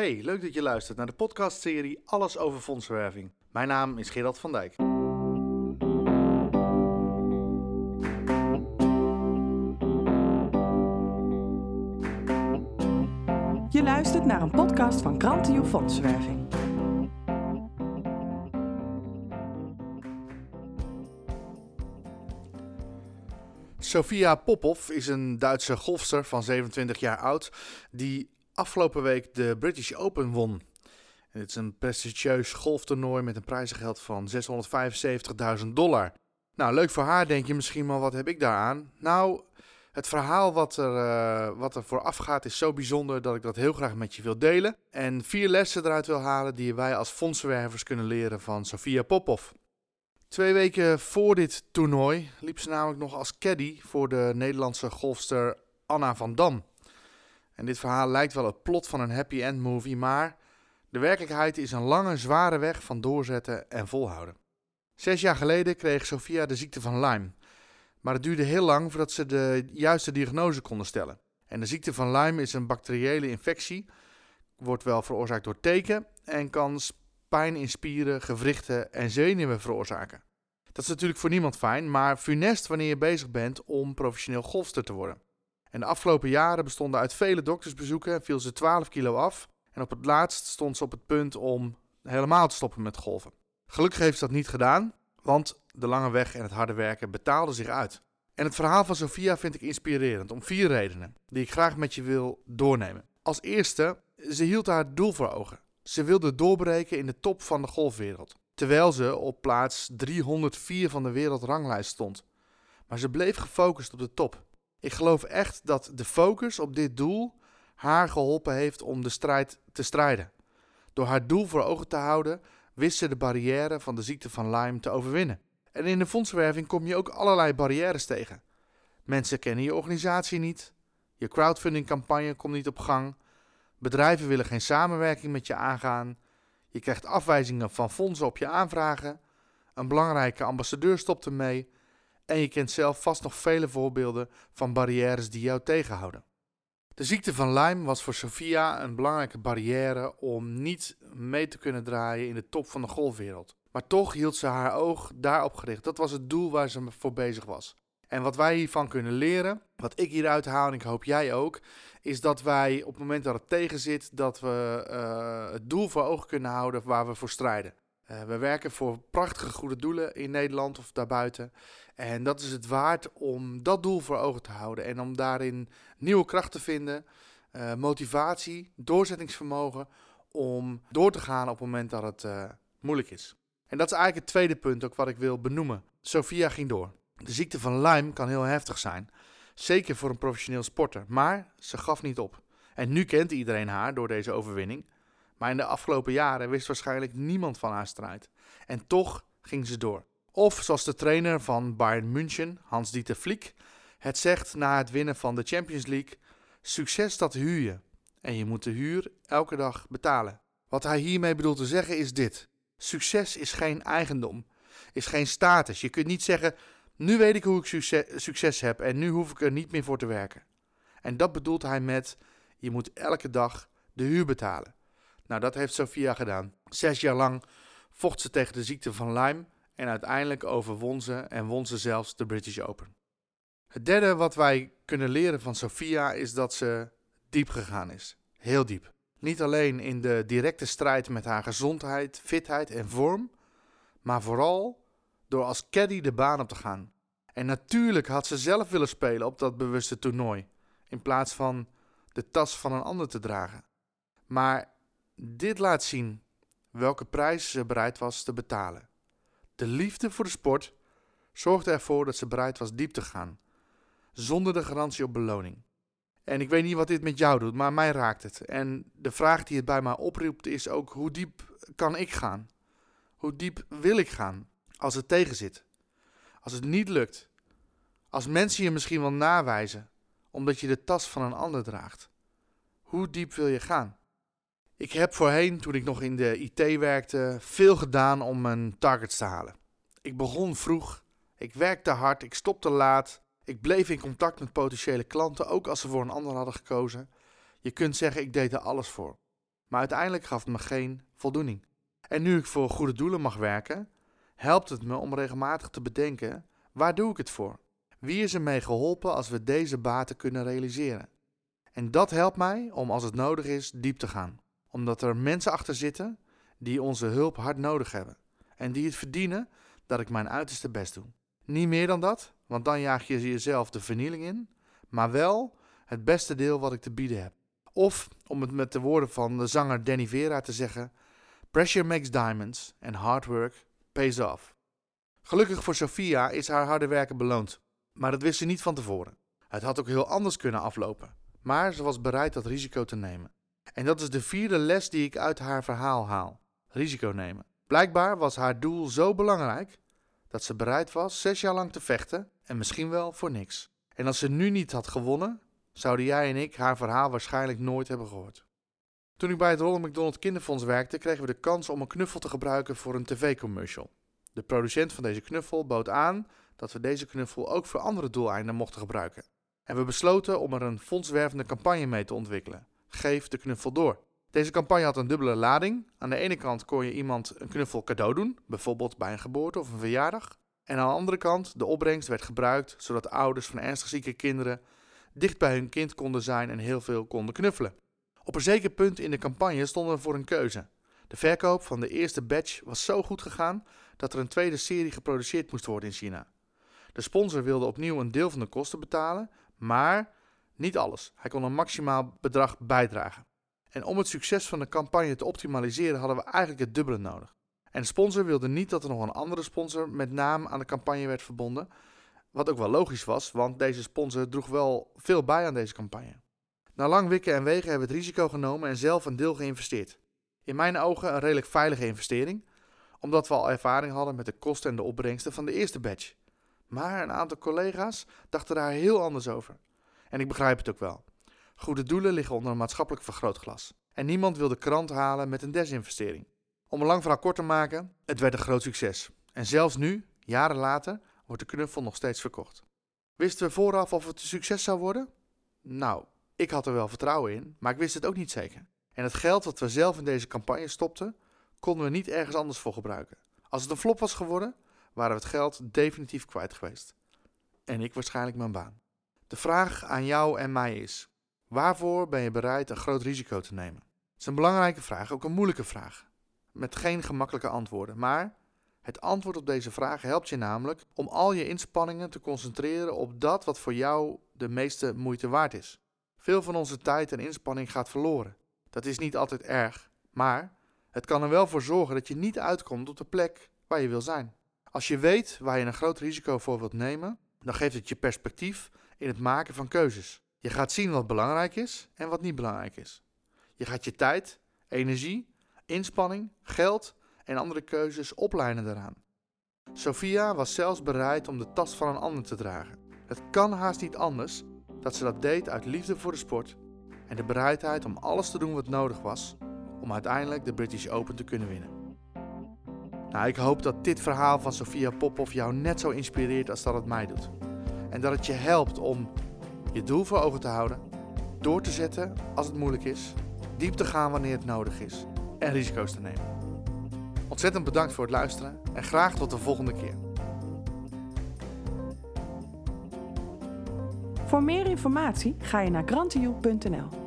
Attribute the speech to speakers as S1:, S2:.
S1: Hey, leuk dat je luistert naar de podcastserie Alles over fondsenwerving. Mijn naam is Gerald van Dijk.
S2: Je luistert naar een podcast van Krantio Fondsenwerving.
S1: Sofia Popov is een Duitse golfster van 27 jaar oud die afgelopen week de British Open won. En het is een prestigieus golftoernooi met een prijzengeld van 675.000 dollar. Nou, leuk voor haar denk je misschien, maar wat heb ik daaraan? Nou, het verhaal wat er, uh, wat er vooraf gaat is zo bijzonder dat ik dat heel graag met je wil delen. En vier lessen eruit wil halen die wij als fondsenwervers kunnen leren van Sofia Popov. Twee weken voor dit toernooi liep ze namelijk nog als caddy voor de Nederlandse golfster Anna van Dam. En dit verhaal lijkt wel het plot van een happy end movie, maar de werkelijkheid is een lange, zware weg van doorzetten en volhouden. Zes jaar geleden kreeg Sophia de ziekte van Lyme. Maar het duurde heel lang voordat ze de juiste diagnose konden stellen. En de ziekte van Lyme is een bacteriële infectie, wordt wel veroorzaakt door teken en kan pijn in spieren, gewrichten en zenuwen veroorzaken. Dat is natuurlijk voor niemand fijn, maar funest wanneer je bezig bent om professioneel golfster te worden. En de afgelopen jaren bestonden uit vele doktersbezoeken, viel ze 12 kilo af en op het laatst stond ze op het punt om helemaal te stoppen met golven. Gelukkig heeft ze dat niet gedaan, want de lange weg en het harde werken betaalden zich uit. En het verhaal van Sofia vind ik inspirerend om vier redenen, die ik graag met je wil doornemen. Als eerste, ze hield haar doel voor ogen. Ze wilde doorbreken in de top van de golfwereld, terwijl ze op plaats 304 van de wereldranglijst stond. Maar ze bleef gefocust op de top. Ik geloof echt dat de focus op dit doel haar geholpen heeft om de strijd te strijden. Door haar doel voor ogen te houden, wist ze de barrière van de ziekte van Lyme te overwinnen. En in de fondsenwerving kom je ook allerlei barrières tegen. Mensen kennen je organisatie niet, je crowdfundingcampagne komt niet op gang, bedrijven willen geen samenwerking met je aangaan, je krijgt afwijzingen van fondsen op je aanvragen, een belangrijke ambassadeur stopt ermee en je kent zelf vast nog vele voorbeelden van barrières die jou tegenhouden. De ziekte van Lyme was voor Sophia een belangrijke barrière om niet mee te kunnen draaien in de top van de golfwereld. Maar toch hield ze haar oog daarop gericht. Dat was het doel waar ze voor bezig was. En wat wij hiervan kunnen leren, wat ik hieruit haal en ik hoop jij ook, is dat wij op het moment dat het tegen zit, dat we uh, het doel voor ogen kunnen houden waar we voor strijden. Uh, we werken voor prachtige goede doelen in Nederland of daarbuiten. En dat is het waard om dat doel voor ogen te houden en om daarin nieuwe kracht te vinden, uh, motivatie, doorzettingsvermogen om door te gaan op het moment dat het uh, moeilijk is. En dat is eigenlijk het tweede punt ook wat ik wil benoemen. Sophia ging door. De ziekte van Lyme kan heel heftig zijn, zeker voor een professioneel sporter, maar ze gaf niet op. En nu kent iedereen haar door deze overwinning. Maar in de afgelopen jaren wist waarschijnlijk niemand van haar strijd. En toch ging ze door. Of zoals de trainer van Bayern München, Hans-Dieter Flick, het zegt na het winnen van de Champions League: succes dat huur je. En je moet de huur elke dag betalen. Wat hij hiermee bedoelt te zeggen is dit: succes is geen eigendom, is geen status. Je kunt niet zeggen: nu weet ik hoe ik succes, succes heb en nu hoef ik er niet meer voor te werken. En dat bedoelt hij met: je moet elke dag de huur betalen. Nou, dat heeft Sophia gedaan. Zes jaar lang vocht ze tegen de ziekte van Lyme en uiteindelijk overwon ze en won ze zelfs de British Open. Het derde wat wij kunnen leren van Sophia is dat ze diep gegaan is. Heel diep. Niet alleen in de directe strijd met haar gezondheid, fitheid en vorm, maar vooral door als caddy de baan op te gaan. En natuurlijk had ze zelf willen spelen op dat bewuste toernooi, in plaats van de tas van een ander te dragen. Maar dit laat zien welke prijs ze bereid was te betalen. De liefde voor de sport zorgde ervoor dat ze bereid was diep te gaan, zonder de garantie op beloning. En ik weet niet wat dit met jou doet, maar mij raakt het. En de vraag die het bij mij oproept is ook: hoe diep kan ik gaan? Hoe diep wil ik gaan als het tegenzit? Als het niet lukt? Als mensen je misschien wel nawijzen omdat je de tas van een ander draagt? Hoe diep wil je gaan? Ik heb voorheen, toen ik nog in de IT werkte, veel gedaan om mijn targets te halen. Ik begon vroeg, ik werkte hard, ik stopte laat, ik bleef in contact met potentiële klanten, ook als ze voor een ander hadden gekozen. Je kunt zeggen, ik deed er alles voor. maar uiteindelijk gaf het me geen voldoening. En nu ik voor goede doelen mag werken, helpt het me om regelmatig te bedenken: waar doe ik het voor? Wie is er mee geholpen als we deze baten kunnen realiseren? En dat helpt mij om als het nodig is diep te gaan, omdat er mensen achter zitten die onze hulp hard nodig hebben en die het verdienen dat ik mijn uiterste best doe. Niet meer dan dat, want dan jaag je jezelf de vernieling in, maar wel het beste deel wat ik te bieden heb. Of, om het met de woorden van de zanger Danny Vera te zeggen: Pressure makes diamonds and hard work pays off. Gelukkig voor Sophia is haar harde werken beloond, maar dat wist ze niet van tevoren. Het had ook heel anders kunnen aflopen, maar ze was bereid dat risico te nemen. En dat is de vierde les die ik uit haar verhaal haal: risico nemen. Blijkbaar was haar doel zo belangrijk dat ze bereid was zes jaar lang te vechten en misschien wel voor niks. En als ze nu niet had gewonnen, zouden jij en ik haar verhaal waarschijnlijk nooit hebben gehoord. Toen ik bij het Ronald McDonald Kinderfonds werkte, kregen we de kans om een knuffel te gebruiken voor een tv-commercial. De producent van deze knuffel bood aan dat we deze knuffel ook voor andere doeleinden mochten gebruiken. En we besloten om er een fondswervende campagne mee te ontwikkelen. Geef de knuffel door. Deze campagne had een dubbele lading. Aan de ene kant kon je iemand een knuffel cadeau doen, bijvoorbeeld bij een geboorte of een verjaardag. En aan de andere kant, de opbrengst werd gebruikt zodat ouders van ernstig zieke kinderen dicht bij hun kind konden zijn en heel veel konden knuffelen. Op een zeker punt in de campagne stonden we voor een keuze. De verkoop van de eerste batch was zo goed gegaan dat er een tweede serie geproduceerd moest worden in China. De sponsor wilde opnieuw een deel van de kosten betalen, maar niet alles. Hij kon een maximaal bedrag bijdragen. En om het succes van de campagne te optimaliseren hadden we eigenlijk het dubbele nodig. En de sponsor wilde niet dat er nog een andere sponsor met naam aan de campagne werd verbonden, wat ook wel logisch was, want deze sponsor droeg wel veel bij aan deze campagne. Na lang wikken en wegen hebben we het risico genomen en zelf een deel geïnvesteerd. In mijn ogen een redelijk veilige investering, omdat we al ervaring hadden met de kosten en de opbrengsten van de eerste batch. Maar een aantal collega's dachten daar heel anders over. En ik begrijp het ook wel. Goede doelen liggen onder een maatschappelijk vergrootglas. En niemand wil de krant halen met een desinvestering. Om een lang verhaal kort te maken, het werd een groot succes. En zelfs nu, jaren later, wordt de knuffel nog steeds verkocht. Wisten we vooraf of het een succes zou worden? Nou, ik had er wel vertrouwen in, maar ik wist het ook niet zeker. En het geld dat we zelf in deze campagne stopten, konden we niet ergens anders voor gebruiken. Als het een flop was geworden, waren we het geld definitief kwijt geweest. En ik waarschijnlijk mijn baan. De vraag aan jou en mij is: waarvoor ben je bereid een groot risico te nemen? Het is een belangrijke vraag, ook een moeilijke vraag. Met geen gemakkelijke antwoorden, maar het antwoord op deze vraag helpt je namelijk om al je inspanningen te concentreren op dat wat voor jou de meeste moeite waard is. Veel van onze tijd en inspanning gaat verloren. Dat is niet altijd erg, maar het kan er wel voor zorgen dat je niet uitkomt op de plek waar je wil zijn. Als je weet waar je een groot risico voor wilt nemen, dan geeft het je perspectief in het maken van keuzes. Je gaat zien wat belangrijk is en wat niet belangrijk is. Je gaat je tijd, energie, inspanning, geld en andere keuzes opleiden daaraan. Sophia was zelfs bereid om de tas van een ander te dragen. Het kan haast niet anders dat ze dat deed uit liefde voor de sport en de bereidheid om alles te doen wat nodig was om uiteindelijk de British Open te kunnen winnen. Nou, ik hoop dat dit verhaal van Sofia Popov jou net zo inspireert als dat het mij doet. En dat het je helpt om je doel voor ogen te houden, door te zetten als het moeilijk is, diep te gaan wanneer het nodig is en risico's te nemen. Ontzettend bedankt voor het luisteren en graag tot de volgende keer.
S2: Voor meer informatie ga je naar grantioe.nl.